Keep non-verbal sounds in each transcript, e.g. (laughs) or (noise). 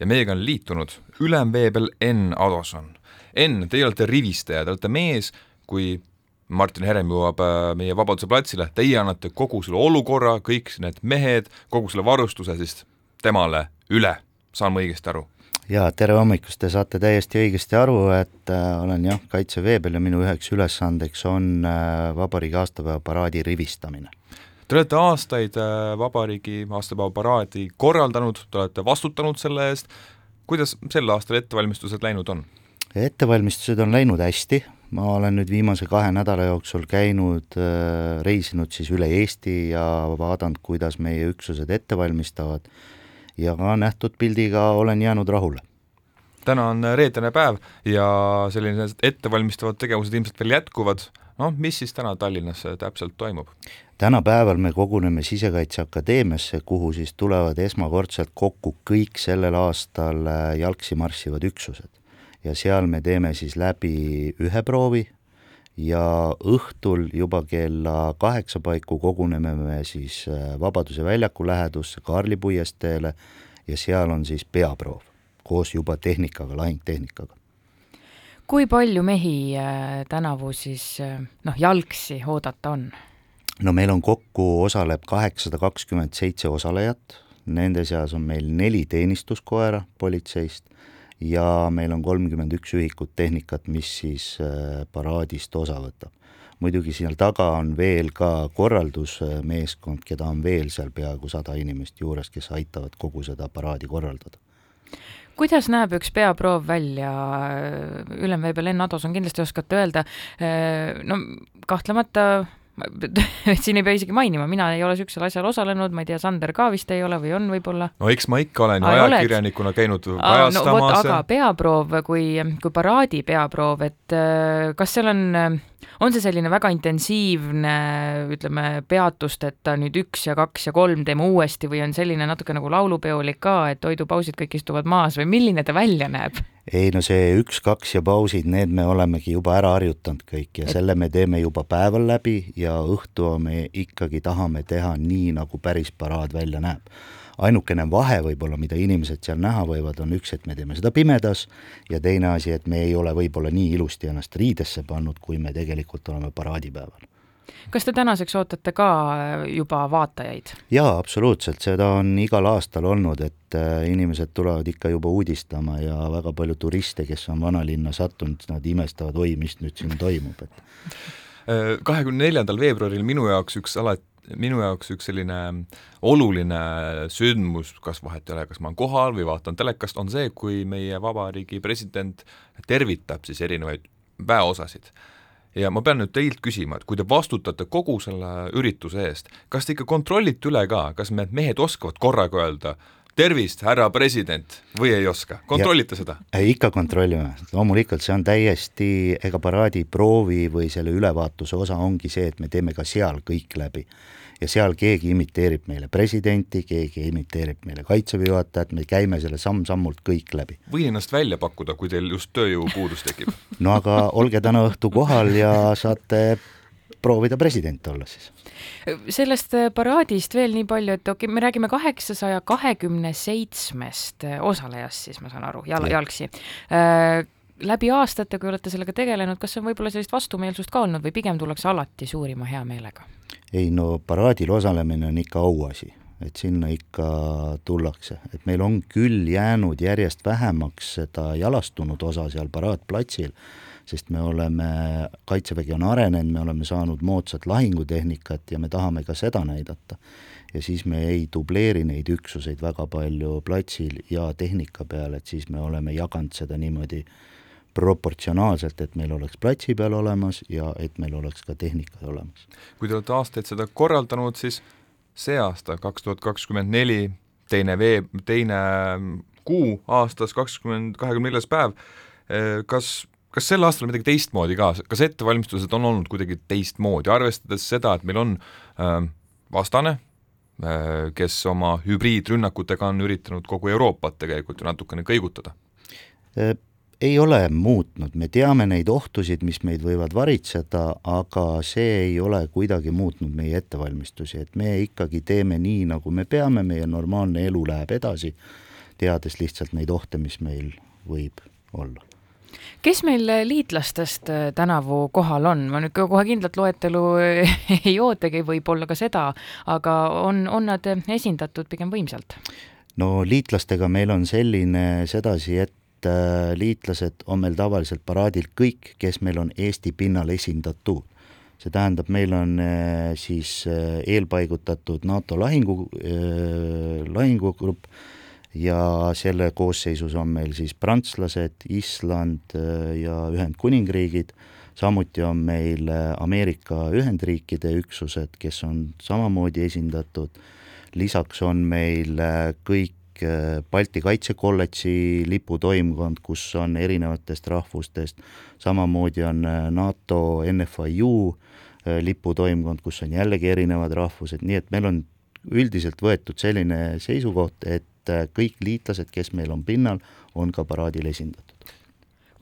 ja meiega on liitunud ülemveebel Enn Adoson. Enn, teie olete rivistaja, te olete mees, kui Martin Herem jõuab äh, meie Vabaduse platsile, teie annate kogu selle olukorra, kõik need mehed, kogu selle varustuse siis temale üle, saan ma õigesti aru? jaa, tere hommikust, te saate täiesti õigesti aru, et äh, olen jah, kaitseveebel ja minu üheks ülesandeks on äh, vabariigi aastapäeva paraadi rivistamine. Te olete aastaid äh, vabariigi aastapäeva paraadi korraldanud, te olete vastutanud selle eest, kuidas sel aastal ettevalmistused läinud on? ettevalmistused on läinud hästi, ma olen nüüd viimase kahe nädala jooksul käinud, äh, reisinud siis üle Eesti ja vaadanud, kuidas meie üksused ette valmistavad ja ka nähtud pildiga olen jäänud rahule. täna on reedene päev ja sellised ettevalmistavad tegevused ilmselt veel jätkuvad, noh, mis siis täna Tallinnas täpselt toimub? tänapäeval me koguneme Sisekaitseakadeemiasse, kuhu siis tulevad esmakordselt kokku kõik sellel aastal äh, jalgsi marssivad üksused. ja seal me teeme siis läbi ühe proovi ja õhtul juba kella kaheksa paiku koguneme me siis äh, Vabaduse väljaku lähedusse Kaarli puiesteele ja seal on siis peaproov koos juba tehnikaga, lahingtehnikaga. Kui palju mehi äh, tänavu siis noh, jalgsi oodata on? no meil on kokku, osaleb kaheksasada kakskümmend seitse osalejat, nende seas on meil neli teenistuskoera politseist ja meil on kolmkümmend üks ühikut tehnikat, mis siis äh, paraadist osa võtab. muidugi seal taga on veel ka korraldusmeeskond, keda on veel seal peaaegu sada inimest juures, kes aitavad kogu seda paraadi korraldada kuidas näeb üks peaproov välja, ülemveebel Enn Ados on, kindlasti oskate öelda, äh, no kahtlemata (laughs) siin ei pea isegi mainima, mina ei ole niisugusel asjal osalenud, ma ei tea, Sander ka vist ei ole või on võib-olla? no eks ma ikka olen ju ajakirjanikuna käinud kajastamas no,. aga peaproov kui, kui paraadi peaproov, et äh, kas seal on, on see selline väga intensiivne, ütleme, peatusteta nüüd üks ja kaks ja kolm teeme uuesti või on selline natuke nagu laulupeolik ka, et toidupausid kõik istuvad maas või milline ta välja näeb? ei no see üks-kaks ja pausid, need me olemegi juba ära harjutanud kõik ja et... selle me teeme juba päeval läbi ja õhtu me ikkagi tahame teha nii, nagu päris paraad välja näeb. ainukene vahe võib-olla, mida inimesed seal näha võivad, on üks, et me teeme seda pimedas ja teine asi, et me ei ole võib-olla nii ilusti ennast riidesse pannud, kui me tegelikult oleme paraadipäeval kas te tänaseks ootate ka äh, juba vaatajaid? jaa, absoluutselt, seda on igal aastal olnud, et äh, inimesed tulevad ikka juba uudistama ja väga palju turiste, kes on vanalinna sattunud, nad imestavad, oi, mis nüüd siin toimub, et kahekümne neljandal veebruaril minu jaoks üks alati minu jaoks üks selline oluline sündmus, kas vahet ei ole, kas ma olen kohal või vaatan telekast, on see, kui meie vabariigi president tervitab siis erinevaid väeosasid. Ja ma pean nüüd teilt küsima, et kui te vastutate kogu selle ürituse eest, kas te ikka kontrollite üle ka, kas need mehed oskavad korraga öelda tervist, härra president, või ei oska, kontrollite ja, seda? ikka kontrollime, loomulikult see on täiesti, ega paraadi proovi või selle ülevaatuse osa ongi see, et me teeme ka seal kõik läbi. Ja seal keegi imiteerib meile presidenti, keegi imiteerib meile kaitseväe juhatajat, me käime selle samm-sammult kõik läbi. võin ennast välja pakkuda, kui teil just tööjõupuudus tekib. No aga olge täna õhtu kohal ja saate proovida president olla siis. sellest äh, paraadist veel nii palju, et okei okay,, me räägime kaheksasaja kahekümne seitsmest äh, osalejast siis, ma saan aru, jal-, jalgsi äh, läbi aastate, kui olete sellega tegelenud, kas on võib-olla sellist vastumeelsust ka olnud või pigem tullakse alati suurima heameelega? ei no paraadil osalemine on ikka auasi, et sinna ikka tullakse, et meil on küll jäänud järjest vähemaks seda jalastunud osa seal paraadplatsil, sest me oleme, Kaitsevägi on arenenud, me oleme saanud moodsat lahingutehnikat ja me tahame ka seda näidata. ja siis me ei dubleeri neid üksuseid väga palju platsil ja tehnika peal, et siis me oleme jaganud seda niimoodi proportsionaalselt, et meil oleks platsi peal olemas ja et meil oleks ka tehnikas olemas. kui te olete aastaid seda korraldanud, siis see aasta, kaks tuhat kakskümmend neli, teine veeb, teine kuu aastas, kakskümmend, kahekümne neljas päev, eh, kas kas sel aastal midagi teistmoodi ka, kas ettevalmistused on olnud kuidagi teistmoodi, arvestades seda, et meil on äh, vastane äh,, kes oma hübriidrünnakutega on üritanud kogu Euroopat tegelikult ju natukene kõigutada? Äh, ei ole muutnud, me teame neid ohtusid, mis meid võivad varitseda, aga see ei ole kuidagi muutnud meie ettevalmistusi, et me ikkagi teeme nii, nagu me peame, meie normaalne elu läheb edasi, teades lihtsalt neid ohte, mis meil võib olla kes meil liitlastest äh, tänavu kohal on, ma nüüd kohe kindlat loetelu (laughs) ei ootagi, võib-olla ka seda, aga on, on nad esindatud pigem võimsalt? no liitlastega meil on selline sedasi, et äh, liitlased on meil tavaliselt paraadil kõik, kes meil on Eesti pinnal esindatud see tähendab, meil on äh, siis eelpaigutatud NATO lahingu, lahingugrupp ja selle koosseisus on meil siis prantslased, Island äh, ja Ühendkuningriigid, samuti on meil äh, Ameerika Ühendriikide üksused, kes on samamoodi esindatud, lisaks on meil äh, kõik Balti Kaitsekolledži liputoimkond, kus on erinevatest rahvustest, samamoodi on NATO NFIU liputoimkond, kus on jällegi erinevad rahvused, nii et meil on üldiselt võetud selline seisukoht, et et äh, kõik liitlased, kes meil on pinnal, on ka paraadil esindatud.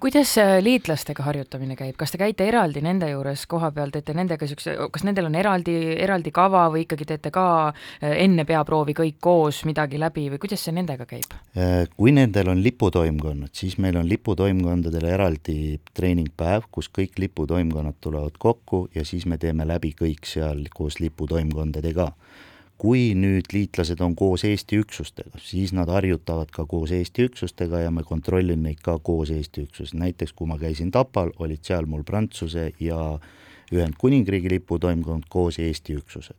kuidas liitlastega harjutamine käib, kas te käite eraldi nende juures koha peal, teete nendega niisuguse, kas nendel on eraldi, eraldi kava või ikkagi teete ka äh, enne peaproovi kõik koos midagi läbi või kuidas see nendega käib? Äh, kui nendel on liputoimkonnad, siis meil on liputoimkondadele eraldi treeningpäev, kus kõik liputoimkonnad tulevad kokku ja siis me teeme läbi kõik seal koos liputoimkondadega kui nüüd liitlased on koos Eesti üksustega, siis nad harjutavad ka koos Eesti üksustega ja me kontrollime neid ka koos Eesti üksusest, näiteks kui ma käisin Tapal, olid seal mul Prantsuse ja Ühendkuningriigi liputoimkond koos Eesti üksusega.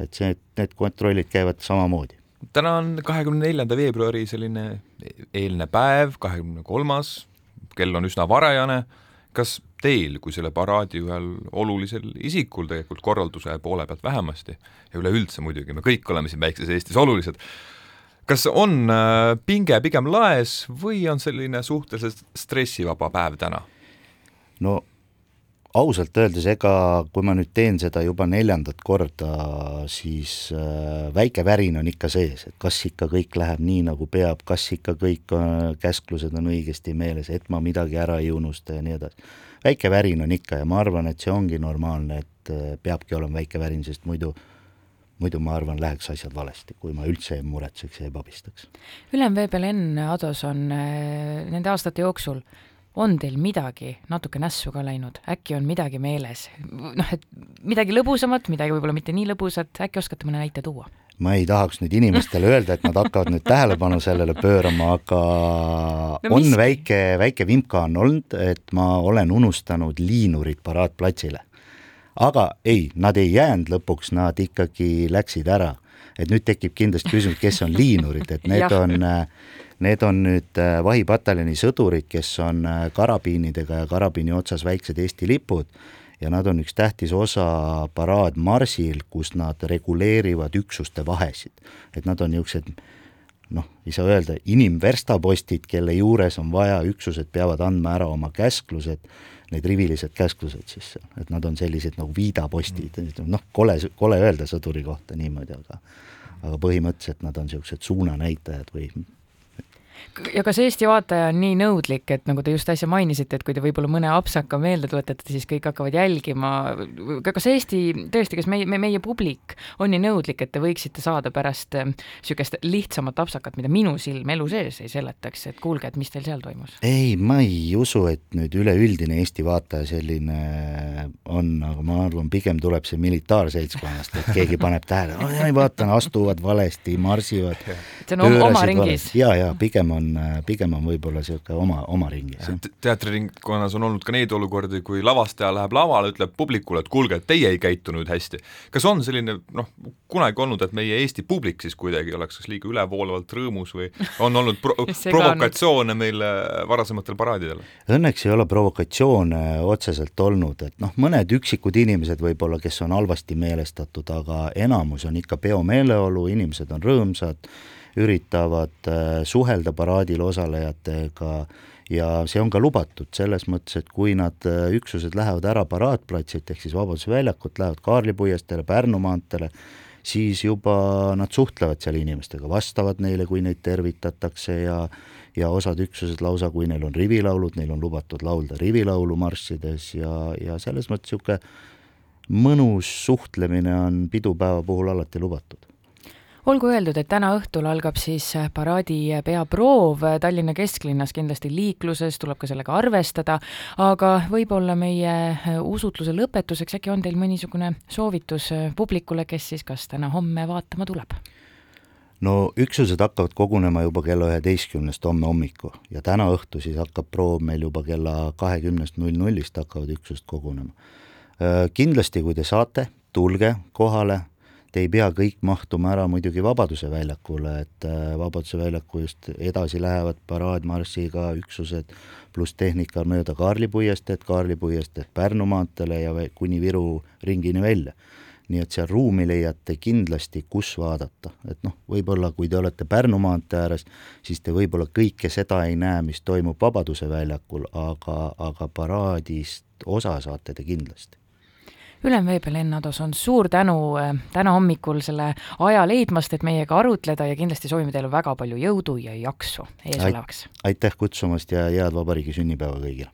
et see, need kontrollid käivad samamoodi. täna on kahekümne neljanda veebruari selline eelne päev, kahekümne kolmas, kell on üsna varajane, kas teil kui selle paraadi ühel olulisel isikul tegelikult korralduse poole pealt vähemasti ja üleüldse muidugi, me kõik oleme siin väikses Eestis olulised, kas on äh, pinge pigem laes või on selline suhteliselt stressivaba päev täna? no ausalt öeldes, ega kui ma nüüd teen seda juba neljandat korda, siis äh, väike värin on ikka sees, et kas ikka kõik läheb nii, nagu peab, kas ikka kõik äh, käsklused on õigesti meeles, et ma midagi ära ei unusta ja nii edasi. väike värin on ikka ja ma arvan, et see ongi normaalne, et äh, peabki olema väike värin, sest muidu muidu ma arvan, läheks asjad valesti, kui ma üldse ei muretseks ja ei pabistaks. ülemveebel Ados on nende aastate jooksul on teil midagi natuke nässu ka läinud, äkki on midagi meeles, noh, et midagi lõbusamat, midagi võib-olla mitte nii lõbusat, äkki oskate mõne näite tuua? ma ei tahaks nüüd inimestele öelda, et nad hakkavad nüüd tähelepanu sellele pöörama, aga no, on mis... väike, väike vimka on olnud, et ma olen unustanud liinurid paraadplatsile. aga ei, nad ei jäänud lõpuks, nad ikkagi läksid ära. et nüüd tekib kindlasti küsimus, kes on liinurid, et need on äh, Need on nüüd äh, vahipataljoni sõdurid, kes on äh, karabiinidega ja karabiini otsas väiksed Eesti lipud. Ja nad on üks tähtis osa paraadmarsil, kus nad reguleerivad üksuste vahesid. et nad on niisugused noh, ei saa öelda, inimverstapostid, kelle juures on vaja, üksused peavad andma ära oma käsklused, need rivilised käsklused siis. Et nad on sellised nagu viidapostid, noh, kole, kole öelda sõduri kohta niimoodi, aga aga põhimõtteliselt nad on niisugused suunanäitajad või ja kas Eesti vaataja on nii nõudlik, et nagu te just äsja mainisite, et kui te võib-olla mõne apsaka meelde tuletate, siis kõik hakkavad jälgima. kas Eesti tõesti, kas meie, meie publik on nii nõudlik, et te võiksite saada pärast niisugust eh, lihtsamat apsakat, mida minu silm elu sees ei seletaks, et kuulge, et mis teil seal toimus? ei, ma ei usu, et nüüd üleüldine Eesti vaataja selline on, aga ma arvan, pigem tuleb see militaarseltskonnast, et keegi paneb tähele, vaatan, astuvad valesti, marsivad. see on oma ringis. ja, ja pigem on on, pigem on võib-olla niisugune oma, oma ringis. teatriringkonnas on olnud ka neid olukordi, kui lavastaja läheb lavale, ütleb publikule, et kuulge, teie ei käitunud hästi. kas on selline noh, kunagi olnud, et meie Eesti publik siis kuidagi oleks kas liiga ülevoolavalt rõõmus või on olnud pro (laughs) provokatsioone meil varasematel paraadidel? Õnneks ei ole provokatsioone otseselt olnud, et noh, mõned üksikud inimesed võib-olla, kes on halvasti meelestatud, aga enamus on ikka peomeeleolu, inimesed on rõõmsad üritavad äh, suhelda paraadil osalejatega ja see on ka lubatud, selles mõttes, et kui nad, äh, üksused lähevad ära paraadplatsilt ehk siis Vabaduse väljakult, lähevad Kaarli puiesteele, Pärnu maanteele, siis juba nad suhtlevad seal inimestega, vastavad neile, kui neid tervitatakse ja ja osad üksused lausa, kui neil on rivilaulud, neil on lubatud laulda rivilaulu marssides ja, ja selles mõttes niisugune mõnus suhtlemine on pidupäeva puhul alati lubatud olgu öeldud, et täna õhtul algab siis paraadi peaproov Tallinna kesklinnas, kindlasti liikluses tuleb ka sellega arvestada, aga võib-olla meie usutluse lõpetuseks äkki on teil mõnisugune soovitus publikule, kes siis kas täna-homme vaatama tuleb? no üksused hakkavad kogunema juba kella üheteistkümnest homme hommikul ja täna õhtu siis hakkab proov meil juba kella kahekümnest null nullist hakkavad üksused kogunema. Kindlasti, kui te saate, tulge kohale, te ei pea kõik mahtuma ära muidugi Vabaduse väljakule, et Vabaduse väljaku just edasi lähevad paraadmarssiga üksused pluss tehnika mööda Kaarli puiesteed, Kaarli puiesteed Pärnu maanteele ja kuni Viru ringini välja nii et seal ruumi leiate kindlasti, kus vaadata, et noh, võib-olla kui te olete Pärnu maantee ääres, siis te võib-olla kõike seda ei näe, mis toimub Vabaduse väljakul, aga, aga paraadist osa saate te kindlasti. Ülemveebel Enn Ados on suur tänu äh, täna hommikul selle aja leidmast, et meiega arutleda ja kindlasti soovime teile väga palju jõudu ja jaksu eesolevaks. aitäh kutsumast ja head vabariigi sünnipäeva kõigile!